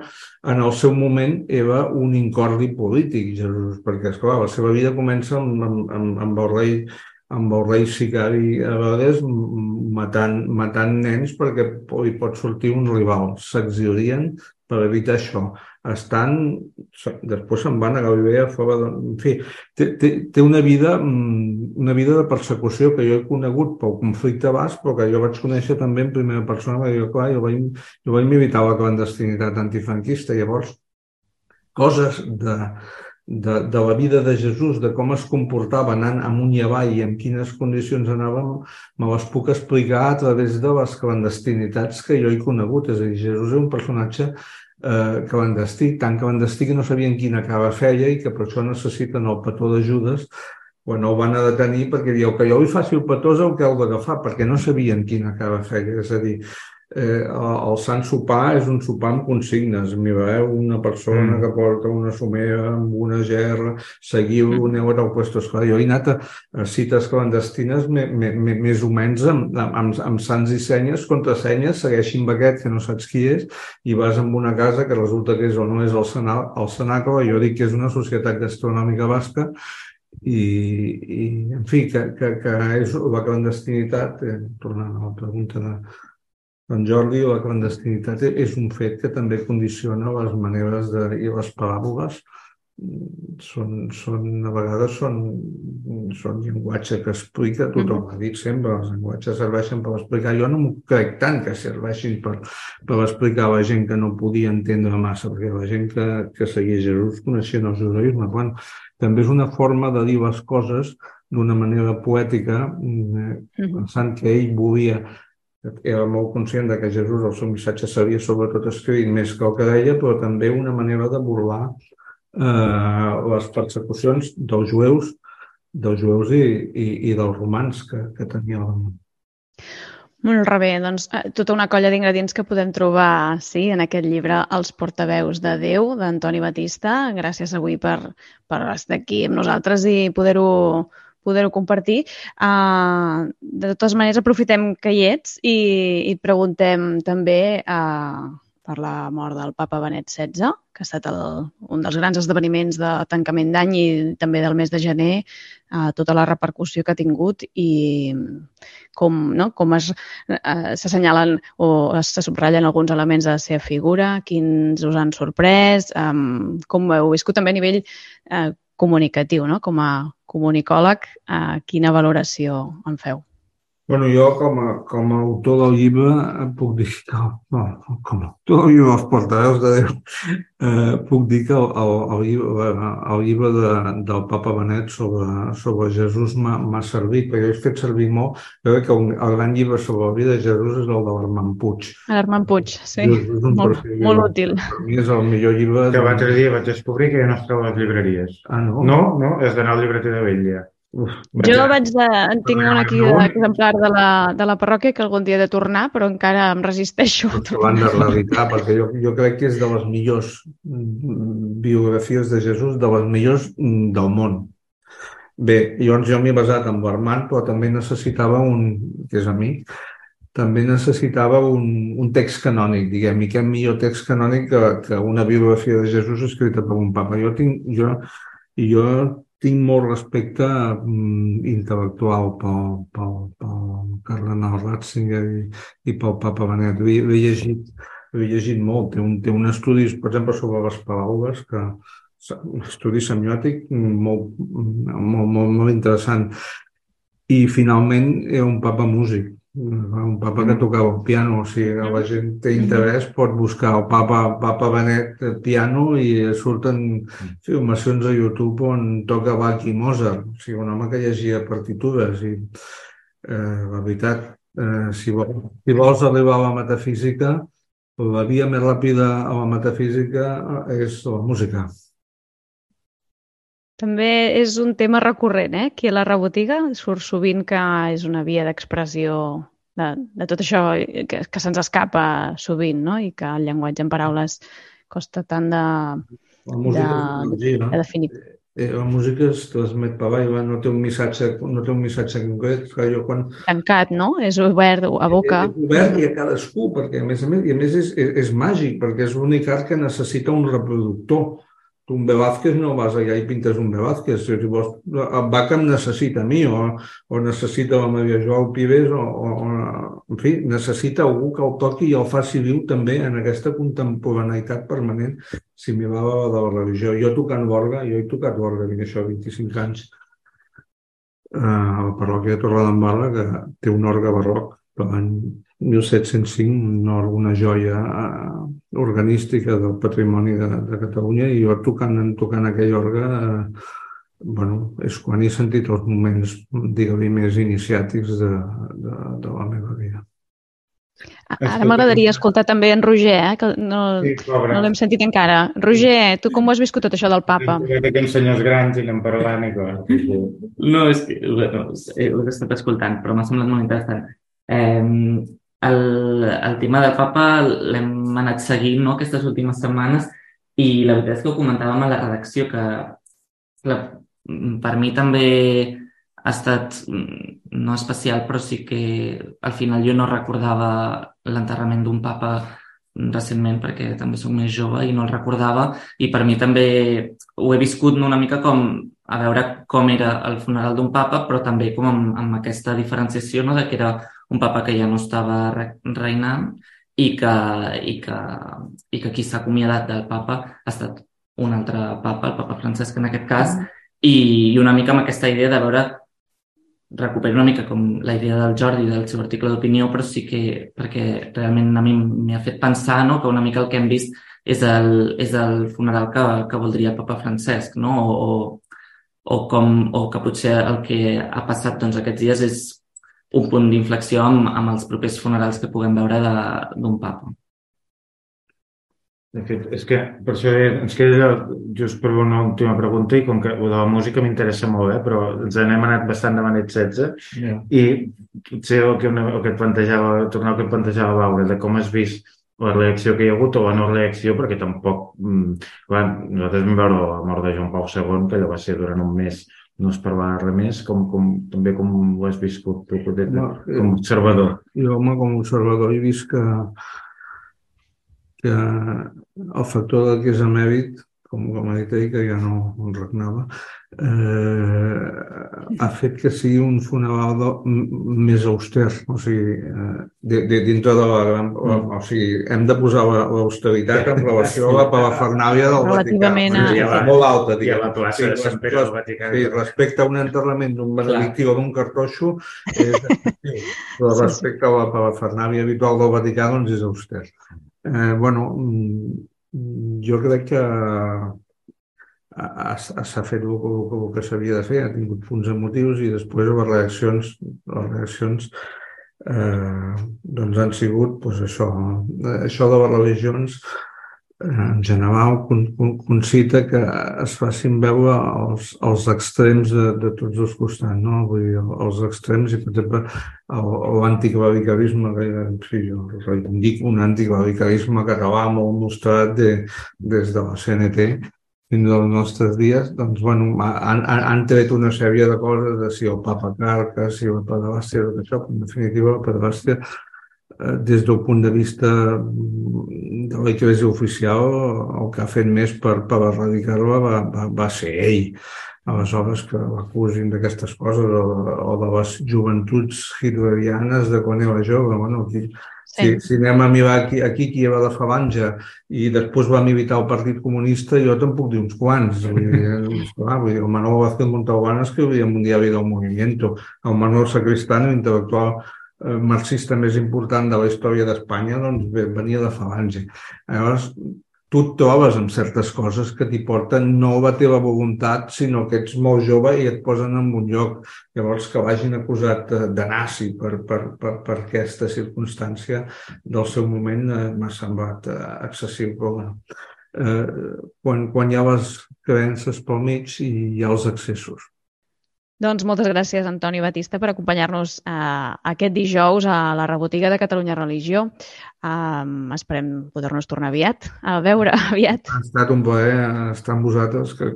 Speaker 4: en el seu moment era un incordi polític, Jesús, perquè, esclar, la seva vida comença amb, amb, amb, el rei amb el rei sicari a vegades matant, matant nens perquè hi pot sortir un rival. S'exilien per evitar això. Estan, després se'n van a Galilea fora de... En fi, té, té, té una, vida, mm, una vida de persecució que jo he conegut pel conflicte basc, però que jo vaig conèixer també en primera persona, perquè jo, clar, jo vaig, jo vaig militar la clandestinitat antifranquista. Llavors, coses de, de, de la vida de Jesús, de com es comportava anant amunt i avall i en quines condicions anava, me les puc explicar a través de les clandestinitats que jo he conegut. És a dir, Jesús és un personatge eh, clandestí, tan clandestí que no sabien quina cara feia i que per això necessiten el petó de Judes quan el van a detenir perquè diu que jo li faci el petó és el que heu d'agafar, perquè no sabien quina cara feia. És a dir, eh, el Sant Sopar és un sopar amb consignes. Mireu una persona mm. que porta una somera amb una gerra, seguiu, mm. aneu al puesto escolar. Jo he anat a, a cites clandestines me, me, me, més o menys amb, amb, amb sants i senyes, contrasenyes, segueixin aquest que no saps qui és, i vas amb una casa que resulta que és o no és el, Sena, el Senaco, jo dic que és una societat gastronòmica basca, i, i en fi, que, que, que és la clandestinitat, eh, tornant a la pregunta de, en Jordi, la clandestinitat és un fet que també condiciona les maneres de, i les paràboles són, són, a vegades són, són llenguatge que explica, tothom ha dit sempre, els llenguatges serveixen per explicar. Jo no m'ho crec tant que serveixin per, per explicar a la gent que no podia entendre massa, perquè la gent que, que seguia Jesús coneixia el judaïsme. Bueno, també és una forma de dir les coses d'una manera poètica, mm-hmm. pensant que ell volia era molt conscient de que Jesús, el seu missatge s'havia sobretot escrit més que el que deia, però també una manera de burlar eh, les persecucions dels jueus, dels jueus i, i, i dels romans que, que tenia el món.
Speaker 2: Molt bé, doncs eh, tota una colla d'ingredients que podem trobar sí, en aquest llibre Els portaveus de Déu, d'Antoni Batista. Gràcies avui per, per estar aquí amb nosaltres i poder-ho poder-ho compartir. Uh, de totes maneres, aprofitem que hi ets i, i et preguntem també uh, per la mort del papa Benet XVI, que ha estat el, un dels grans esdeveniments de tancament d'any i també del mes de gener, uh, tota la repercussió que ha tingut i com, no, com es, uh, s'assenyalen o se subratllen alguns elements de la seva figura, quins us han sorprès, um, com ho heu viscut també a nivell uh, comunicatiu, no? com a comunicòleg, eh, quina valoració en feu?
Speaker 4: Bueno, jo com a, com a autor del llibre puc dir que, no, com a autor del llibre Els portaveus de Déu, eh, puc dir que el, el, el, llibre, el llibre de, del papa Benet sobre, sobre Jesús m'ha servit, perquè he fet servir molt. Jo crec que un, el gran llibre sobre la vida de Jesús és el de l'Armand Puig.
Speaker 2: L'Armand Puig, sí. Molt, molt útil.
Speaker 4: Per mi és el millor llibre...
Speaker 5: Que l'altre dia vaig descobrir que ja no es troba a les llibreries.
Speaker 4: Ah, no?
Speaker 5: No, no, és d'anar al llibreter de Vella.
Speaker 2: Uf, jo vaig de, en tinc un aquí d'exemplar de, la, de la parròquia que algun dia he de tornar, però encara em resisteixo.
Speaker 4: L'han reeditar, perquè jo, jo crec que és de les millors mm, biografies de Jesús, de les millors mm, del món. Bé, llavors jo m'he basat en l'Armand, però també necessitava un, que és amic, també necessitava un, un text canònic, diguem, i què millor text canònic que, que una biografia de Jesús escrita per un papa. Jo tinc, jo, jo tinc molt respecte mm, intel·lectual pel, pel, pel cardenal Ratzinger i, i pel papa Benet. L'he llegit, llegit molt. Té un, té un estudi, per exemple, sobre les paraules, que un estudi semiòtic molt, molt, molt, molt interessant. I finalment era un papa músic un papa que tocava el piano, o sigui, la gent té interès, pot buscar el papa, papa Benet piano i surten filmacions a YouTube on toca Bach i Mozart, o sigui, un home que llegia partitures i eh, la veritat, eh, si, vols, si vols arribar a la metafísica, la via més ràpida a la metafísica és la música.
Speaker 2: També és un tema recurrent, eh? Aquí a la rebotiga surt sovint que és una via d'expressió de, de tot això que, que se'ns escapa sovint, no? I que el llenguatge en paraules costa tant de, de, de, de definir.
Speaker 4: Eh, la música es transmet per l'aigua, no té un missatge, no té un missatge concret. Que jo quan...
Speaker 2: Tancat, no? És obert a boca.
Speaker 4: És obert i a cadascú, perquè a més a més, i a més és, és, és màgic, perquè és l'únic art que necessita un reproductor tu un Velázquez no vas allà i pintes un Velázquez. Si vols, el Baca em necessita a mi, o, o necessita la Maria Joao Pibes, o, o, en fi, necessita algú que el toqui i el faci viu també en aquesta contemporaneïtat permanent similar a la de la religió. Jo tocant l'orga, jo he tocat l'orga, vinc això, 25 anys, eh, a la parròquia de Torredembarra, que té un orgue barroc, de l'any 1705, no alguna joia eh, organística del patrimoni de, de Catalunya i jo tocant, tocant aquell orgue eh, bueno, és quan he sentit els moments, digue-li, més iniciàtics de, de, de la meva vida.
Speaker 2: Ara m'agradaria escoltar també en Roger, eh, que no, sí, no l'hem sentit encara. Roger, tu com ho has viscut tot això del papa?
Speaker 5: Aquells senyors grans i anem parlant i coses.
Speaker 3: No, és que bueno, ho he estat escoltant, però m'ha semblat molt interessant. Eh, el, el tema del papa l'hem anat seguint no, aquestes últimes setmanes i la veritat és que ho comentàvem a la redacció que la, per mi també ha estat no especial però sí que al final jo no recordava l'enterrament d'un papa recentment perquè també sóc més jove i no el recordava i per mi també ho he viscut una mica com a veure com era el funeral d'un papa però també com amb, amb aquesta diferenciació no, de que era un papa que ja no estava reinant i que, i que, i que qui s'ha acomiadat del papa ha estat un altre papa, el papa Francesc en aquest cas, mm. i, i una mica amb aquesta idea de veure recupero una mica com la idea del Jordi del seu article d'opinió, però sí que perquè realment a mi m'ha fet pensar no? que una mica el que hem vist és el, és el funeral que, que voldria el papa Francesc, no? o, o, com, o que potser el que ha passat doncs, aquests dies és un punt d'inflexió amb, amb els propers funerals que puguem veure d'un papa.
Speaker 5: De fet, és que per això ens queda just per una última pregunta i com que de la música m'interessa molt, eh, però ens n'hem anat bastant de manet 16 yeah. i potser el que, una, el que et plantejava, tornar al que et plantejava Laura, de com has vist la reacció que hi ha hagut o la no reacció, perquè tampoc... Mm, clar, nosaltres vam veure la mort de Joan Pau II, que allò va ser durant un mes no es parlava res més, com, com, també com ho has viscut tu, com a observador.
Speaker 4: Jo, home, com a observador, he vist que, que el factor del que és emèrit com, com ha dit ell, que ja no regnava, eh, ha fet que sigui un funeral de, més auster. O sigui, eh, de, de, dintre de la gran... Mm. O sigui, hem de posar l'austeritat en relació a la palafernàlia del Vaticà.
Speaker 2: A...
Speaker 4: Sí, ja molt alta,
Speaker 5: diguem. I a la plaça sí, de Sant Pere del Vaticà.
Speaker 4: Sí, respecte a un enterrament d'un benedictí o d'un cartoixo, és però respecte a la palafernàlia habitual del Vaticà, doncs és auster. Eh, bueno, jo crec que s'ha fet el, el, el que s'havia de fer, ha tingut punts emotius i després les reaccions, les reaccions eh, doncs han sigut pues, això, això de les religions en general concita que es facin veure els, els extrems de, de tots els costats, no? Vull dir, els extrems i, per exemple, l'anticlericarisme, que en fi, jo reivindico un anticlericarisme català molt mostrat de, des de la CNT fins als nostres dies, doncs, bueno, han, han tret una sèrie de coses de si el papa Carca, si la pedràstia, tot això, en definitiva la pedràstia des del punt de vista de l'Eglésia oficial, el que ha fet més per, per erradicar-la va, va, va ser ell. Aleshores, que l'acusin d'aquestes coses o, o de les joventuts hitlerianes de quan era jove, bueno, aquí, sí. si, si anem a mirar aquí, aquí qui era de Falange i després va militar el Partit Comunista, jo te'n puc dir uns quants. Vull dir, esclar, vull dir, el Manuel Vázquez Montalbán escrivia un diari del movimiento, el Manuel Sacristán, l'intel·lectual eh, marxista més important de la història d'Espanya, doncs venia de Falange. Llavors, tu et trobes amb certes coses que t'hi porten no la teva voluntat, sinó que ets molt jove i et posen en un lloc. Llavors, que l'hagin acusat de nazi per, per, per, per aquesta circumstància del seu moment eh, m'ha semblat eh, excessiu. Però, bueno, eh, quan, quan hi ha les creences pel mig i hi ha els excessos.
Speaker 2: Doncs moltes gràcies, Antoni Batista, per acompanyar-nos eh, aquest dijous a la rebotiga de Catalunya Religió. Um, esperem poder-nos tornar aviat, a veure aviat.
Speaker 4: Ha estat un plaer estar amb vosaltres, que,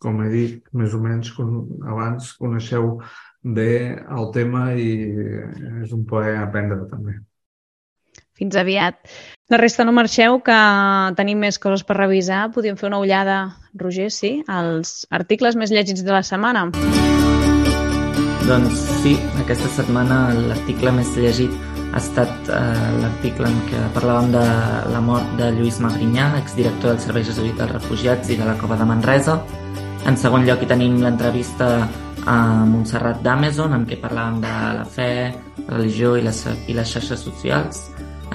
Speaker 4: com he dit, més o menys abans coneixeu bé el tema i és un plaer aprendre també.
Speaker 2: Fins aviat. La resta no marxeu, que tenim més coses per revisar. Podríem fer una ullada, Roger, sí, als articles més llegits de la setmana.
Speaker 3: Doncs sí, aquesta setmana l'article més llegit ha estat eh, l'article en què parlàvem de la mort de Lluís Magrinyà, exdirector del Servei Jesuït dels Refugiats i de la Cova de Manresa. En segon lloc hi tenim l'entrevista a Montserrat d'Amazon, en què parlàvem de la fe, religió i les, i les xarxes socials.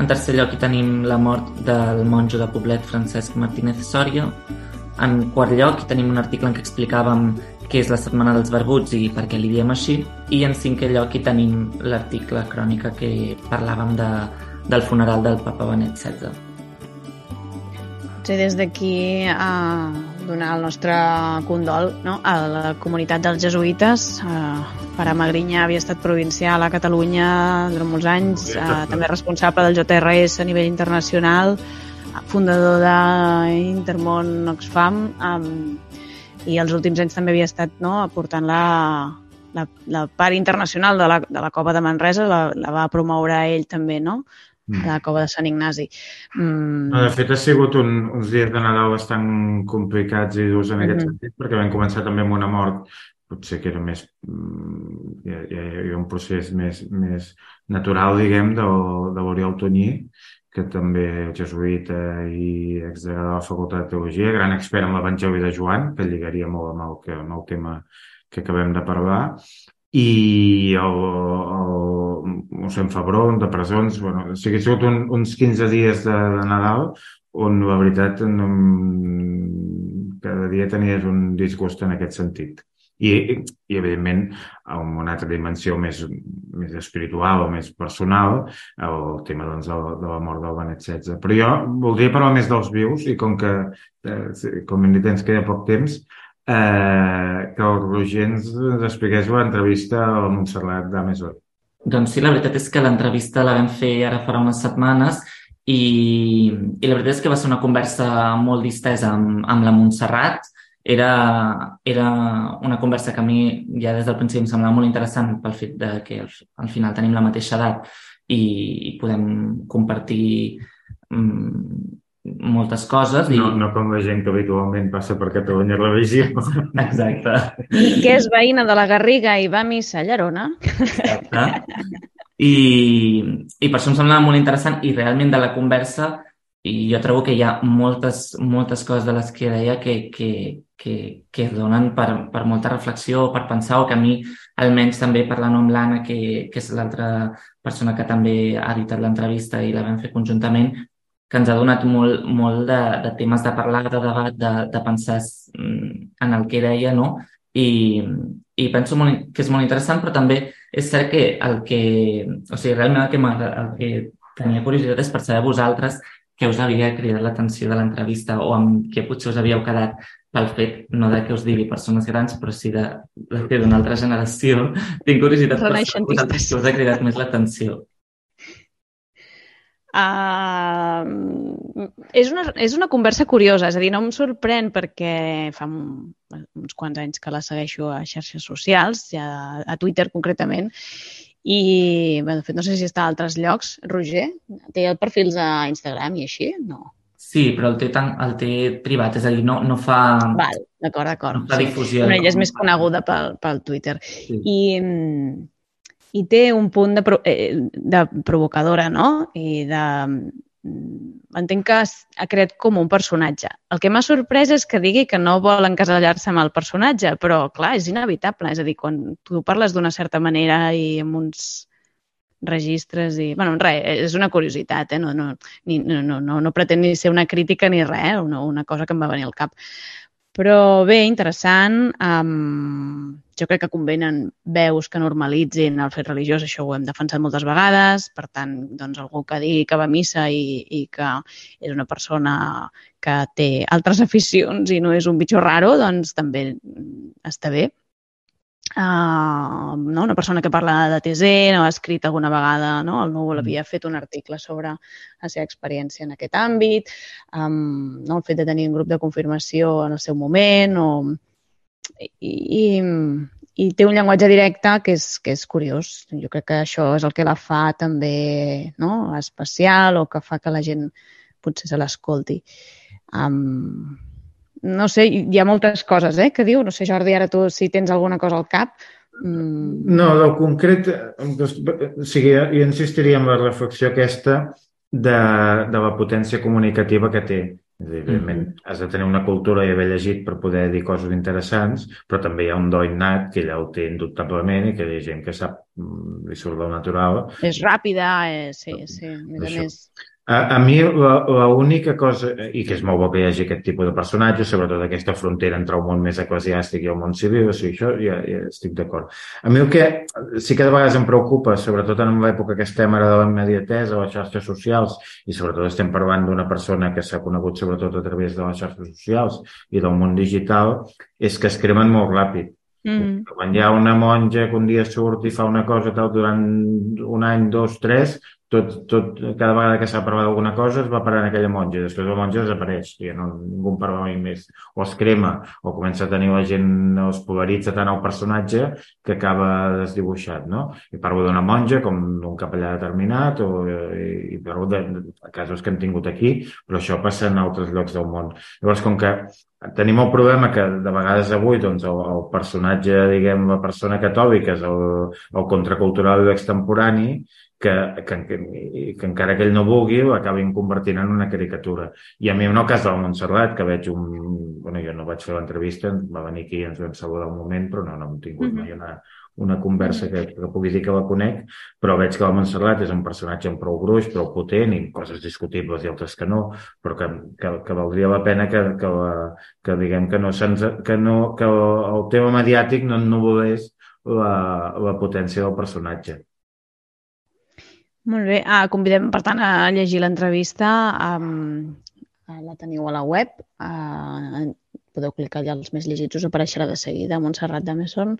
Speaker 3: En tercer lloc hi tenim la mort del monjo de Poblet Francesc Martínez Sòria. En quart lloc hi tenim un article en què explicàvem que és la Setmana dels Barbuts i per què li diem així. I en cinquè lloc hi tenim l'article crònica que parlàvem de, del funeral del papa Benet XVI.
Speaker 2: Sí, des d'aquí a donar el nostre condol no? a la comunitat dels jesuïtes. Eh, Pare Magrinyà havia estat provincial a Catalunya durant molts anys, eh, també responsable del JRS a nivell internacional, fundador d'Intermón Oxfam, amb i els últims anys també havia estat no, aportant la, la, la part internacional de la, de la Cova de Manresa, la, la va promoure ell també, no? Mm. la cova de Sant Ignasi.
Speaker 5: Mm. No, de fet, ha sigut un, uns dies de Nadal bastant complicats i durs en aquest mm -hmm. sentit, perquè vam començar també amb una mort potser que era més... Mm, hi, hi, hi havia un procés més, més natural, diguem, de, de l'Oriol Tonyí, que també jesuïta i exdegà de la Facultat de Teologia, gran expert en l'Evangeli de Joan, que lligaria molt amb el, que, amb el tema que acabem de parlar, i el, el mossèn Fabron de presons, bueno, o sigui, ha sigut un, uns 15 dies de, de Nadal on la veritat no, cada dia tenies un disgust en aquest sentit i, i evidentment, amb una altra dimensió més, més espiritual o més personal, el tema doncs, de, de la mort del Benet XVI. Però jo voldria parlar més dels vius i com que, eh, com hem dit, ens queda poc temps, eh, que el Roger ens expliqués l'entrevista a la Montserrat d'Amazon.
Speaker 3: Doncs sí, la veritat és que l'entrevista la vam fer ara farà unes setmanes i, i la veritat és que va ser una conversa molt distesa amb, amb la Montserrat, era, era una conversa que a mi ja des del principi em semblava molt interessant pel fet de que al, al final tenim la mateixa edat i, i podem compartir mm, moltes coses. I...
Speaker 5: No, no com la gent que habitualment passa per Catalunya Revisió.
Speaker 3: Exacte.
Speaker 2: Que és veïna de la Garriga i va a missa a Llerona.
Speaker 3: Exacte. I, I per això em semblava molt interessant i realment de la conversa i jo trobo que hi ha moltes, moltes coses de les que deia que, que, que, que donen per, per molta reflexió, per pensar, o que a mi, almenys també parlant amb l'Anna, que, que és l'altra persona que també ha editat l'entrevista i la vam fer conjuntament, que ens ha donat molt, molt de, de temes de parlar, de debat, de, de pensar mm, en el que deia, no? I, i penso molt, que és molt interessant, però també és cert que el que... O sigui, realment el que, el que tenia curiositat és per saber vosaltres que us havia cridat l'atenció de l'entrevista o amb què potser us havíeu quedat pel fet, no de que us digui persones grans, però sí de, de d'una altra generació. Tinc curiositat per saber que us ha cridat més l'atenció.
Speaker 2: Uh, és, una, és una conversa curiosa, és a dir, no em sorprèn perquè fa uns quants anys que la segueixo a xarxes socials, ja a Twitter concretament, I, bé, de fet, no sé si està a altres llocs. Roger, té perfils a Instagram i així? No.
Speaker 3: Sí, però el té, tan, el té privat, és a dir, no, no fa...
Speaker 2: Val, d'acord, d'acord.
Speaker 3: No fa difusió.
Speaker 2: Bueno, ella és més coneguda pel, pel Twitter.
Speaker 3: Sí.
Speaker 2: I, I té un punt de, eh, de provocadora, no? I de... mm, Entenc que ha creat com un personatge. El que m'ha sorprès és que digui que no vol encasellar-se amb el personatge, però, clar, és inevitable. És a dir, quan tu parles d'una certa manera i amb uns registres i... bueno, res, és una curiositat, eh? No, no, ni, no, no, no, no pretén ni ser una crítica ni res, eh? una, una cosa que em va venir al cap. Però bé, interessant. Um, jo crec que convenen veus que normalitzin el fet religiós, això ho hem defensat moltes vegades. Per tant, doncs, algú que digui que va a missa i, i que és una persona que té altres aficions i no és un bitxo raro, doncs també està bé. Uh, no? Una persona que parla de TZ, no ha escrit alguna vegada, no? el Núvol havia fet un article sobre la seva experiència en aquest àmbit, um, no? el fet de tenir un grup de confirmació en el seu moment, o... I, i, i té un llenguatge directe que és, que és curiós. Jo crec que això és el que la fa també no? especial o que fa que la gent potser se l'escolti. Um, no sé, hi ha moltes coses eh, que diu. No sé, Jordi, ara tu si tens alguna cosa al cap. Mm,
Speaker 5: No, del concret, o sigui, jo insistiria en la reflexió aquesta de, de la potència comunicativa que té. És dir, Evidentment, has de tenir una cultura i haver llegit per poder dir coses interessants, però també hi ha un do innat que ella ho té indubtablement i que hi ha gent que sap, mm, li surt del natural.
Speaker 2: és ràpida, eh, sí, sí, a més a
Speaker 5: Això.
Speaker 2: més.
Speaker 5: A, a mi l'única cosa, i que és molt bo que hi hagi aquest tipus de personatges, sobretot aquesta frontera entre el món més eclesiàstic i el món civil, o sigui, això ja, ja estic d'acord. A mi el que sí que de vegades em preocupa, sobretot en l'època que estem ara de la immediatesa, les xarxes socials, i sobretot estem parlant d'una persona que s'ha conegut sobretot a través de les xarxes socials i del món digital, és que es cremen molt ràpid.
Speaker 2: Mm.
Speaker 5: Quan hi ha una monja que un dia surt i fa una cosa tal durant un any, dos, tres, tot, tot, cada vegada que s'ha parlat d'alguna cosa es va parar en aquella monja després la monja desapareix ja no, ningú en parla mai més o es crema o comença a tenir la gent o es polaritza tant el personatge que acaba desdibuixat no? i parlo d'una monja com d'un capellà determinat o, i, i parlo de, de casos que hem tingut aquí però això passa en altres llocs del món llavors com que tenim el problema que de vegades avui doncs, el, el personatge, diguem, la persona catòlica és el, el contracultural i l'extemporani que, que, que, encara que ell no vulgui l'acabin convertint en una caricatura. I a mi en el cas de la Montserrat, que veig un... Bueno, jo no vaig fer l'entrevista, va venir aquí i ens vam saludar un moment, però no, no hem tingut
Speaker 2: Mhm.
Speaker 5: mai una, una conversa que, que pugui dir que la conec, però veig que la Montserrat és un personatge amb prou gruix, prou potent, i coses discutibles i altres que no, però que, que, que valdria la pena que, que, la, que diguem que no se'ns... que, no, que el tema mediàtic no ennuvolés la, la potència del personatge.
Speaker 2: Molt bé. Ah, convidem, per tant, a llegir l'entrevista. Um, la teniu a la web. Uh, podeu clicar allà els més llegits, us apareixerà de seguida, Montserrat de Messon.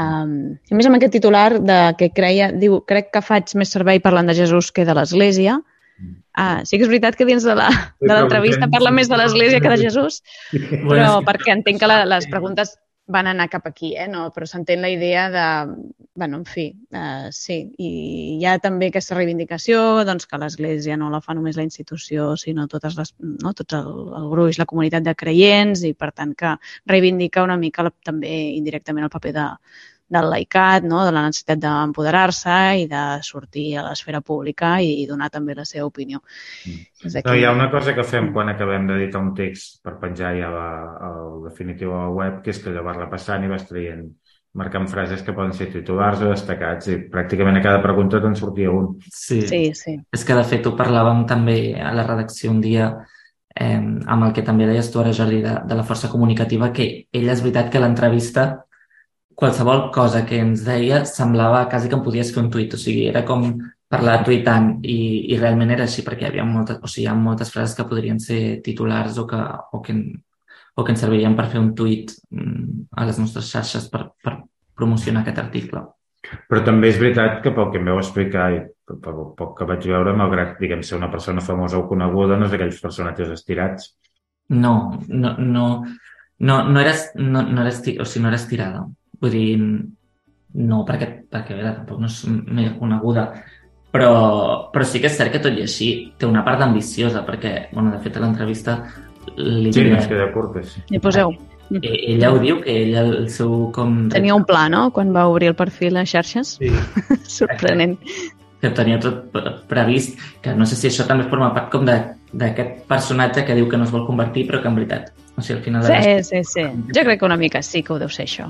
Speaker 2: Um, I a més amb aquest titular de que creia, diu, crec que faig més servei parlant de Jesús que de l'Església. Ah, sí que és veritat que dins de l'entrevista parla més de l'Església que de Jesús, però perquè entenc que la, les preguntes van anar cap aquí, eh? no? però s'entén la idea de... bueno, en fi, uh, sí. I hi ha també aquesta reivindicació doncs, que l'Església no la fa només la institució, sinó totes les, no? tots el, el gruix, la comunitat de creients, i per tant que reivindica una mica la, també indirectament el paper de, del laicat, no? de la necessitat d'empoderar-se i de sortir a l'esfera pública i, i donar també la seva opinió.
Speaker 5: Mm. No, hi ha una cosa que fem quan acabem d'editar un text per penjar ja la, el definitiu a la web, que és que allò vas repassant i vas traient, marcant frases que poden ser titulars o destacats, i pràcticament a cada pregunta te'n sortia un.
Speaker 3: Sí.
Speaker 2: Sí, sí.
Speaker 3: És que, de fet, ho parlàvem també a la redacció un dia eh, amb el que també deies tu ara, Jordi, de, de la força comunicativa, que ella és veritat que l'entrevista, qualsevol cosa que ens deia, semblava quasi que em podies fer un tuit, o sigui, era com parlar tuitant i, i realment era així perquè hi havia moltes, o sigui, hi ha moltes frases que podrien ser titulars o que, o que, o que ens servirien per fer un tuit mm, a les nostres xarxes per, per promocionar aquest article.
Speaker 5: Però també és veritat que pel que em veu explicar i pel poc que vaig veure, malgrat, diguem, ser una persona famosa o coneguda, no és d'aquells personatges estirats.
Speaker 3: No, no, no, no, no eres, no, no eres, o sigui, no eres tirada. Vull dir, no perquè, perquè a veure, tampoc no és mega coneguda, però, però sí que és cert que tot i així té una part ambiciosa, perquè, bueno, de fet, a l'entrevista li
Speaker 5: Sí, es queda curta, sí.
Speaker 2: Hi poseu.
Speaker 3: Eh, ella ho diu, que ella el seu com...
Speaker 2: Tenia un pla, no?, quan va obrir el perfil a xarxes.
Speaker 3: Sí,
Speaker 2: Sorprenent.
Speaker 3: que tenia tot pre- previst, que no sé si això també forma part com de- d'aquest personatge que diu que no es vol convertir, però que en veritat, o sigui, al final... de
Speaker 2: Sí,
Speaker 3: les-
Speaker 2: sí, sí. Jo crec que una mica sí que ho deu ser, això.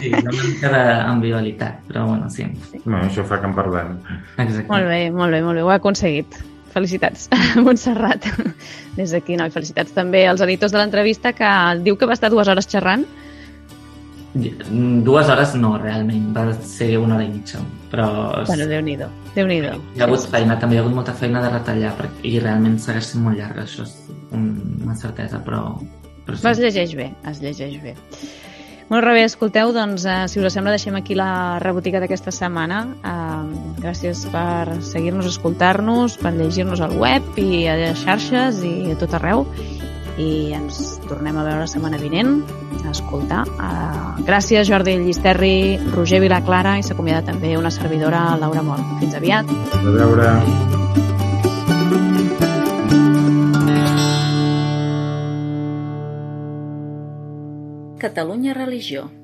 Speaker 3: Sí, una mica d'ambivalitat, però bueno, sí.
Speaker 5: Bueno, això fa que en parlem.
Speaker 3: Exacte.
Speaker 2: Molt bé, molt bé, molt bé. Ho ha aconseguit. Felicitats, Montserrat. Des d'aquí, no, i felicitats també als editors de l'entrevista que diu que va estar dues hores xerrant.
Speaker 3: Dues hores no, realment, va ser una hora i mitja, però...
Speaker 2: Bueno, Déu-n'hi-do, déu nhi déu
Speaker 3: Hi ha hagut feina, també hi ha hagut molta feina de retallar perquè, i realment segueix sent molt llarga, això és un- una certesa, però... però
Speaker 2: Es llegeix bé, es llegeix bé. Molt bé, escolteu, doncs, eh, si us sembla, deixem aquí la rebotiga d'aquesta setmana. Eh, gràcies per seguir-nos, escoltar-nos, per llegir-nos al web i a les xarxes i a tot arreu. I ens tornem a veure la setmana vinent, a escoltar. Eh, gràcies, Jordi Llisterri, Roger Vilaclara i s'acomiada també una servidora, Laura Mol. Fins aviat.
Speaker 5: A veure...
Speaker 1: Catalunya Religió.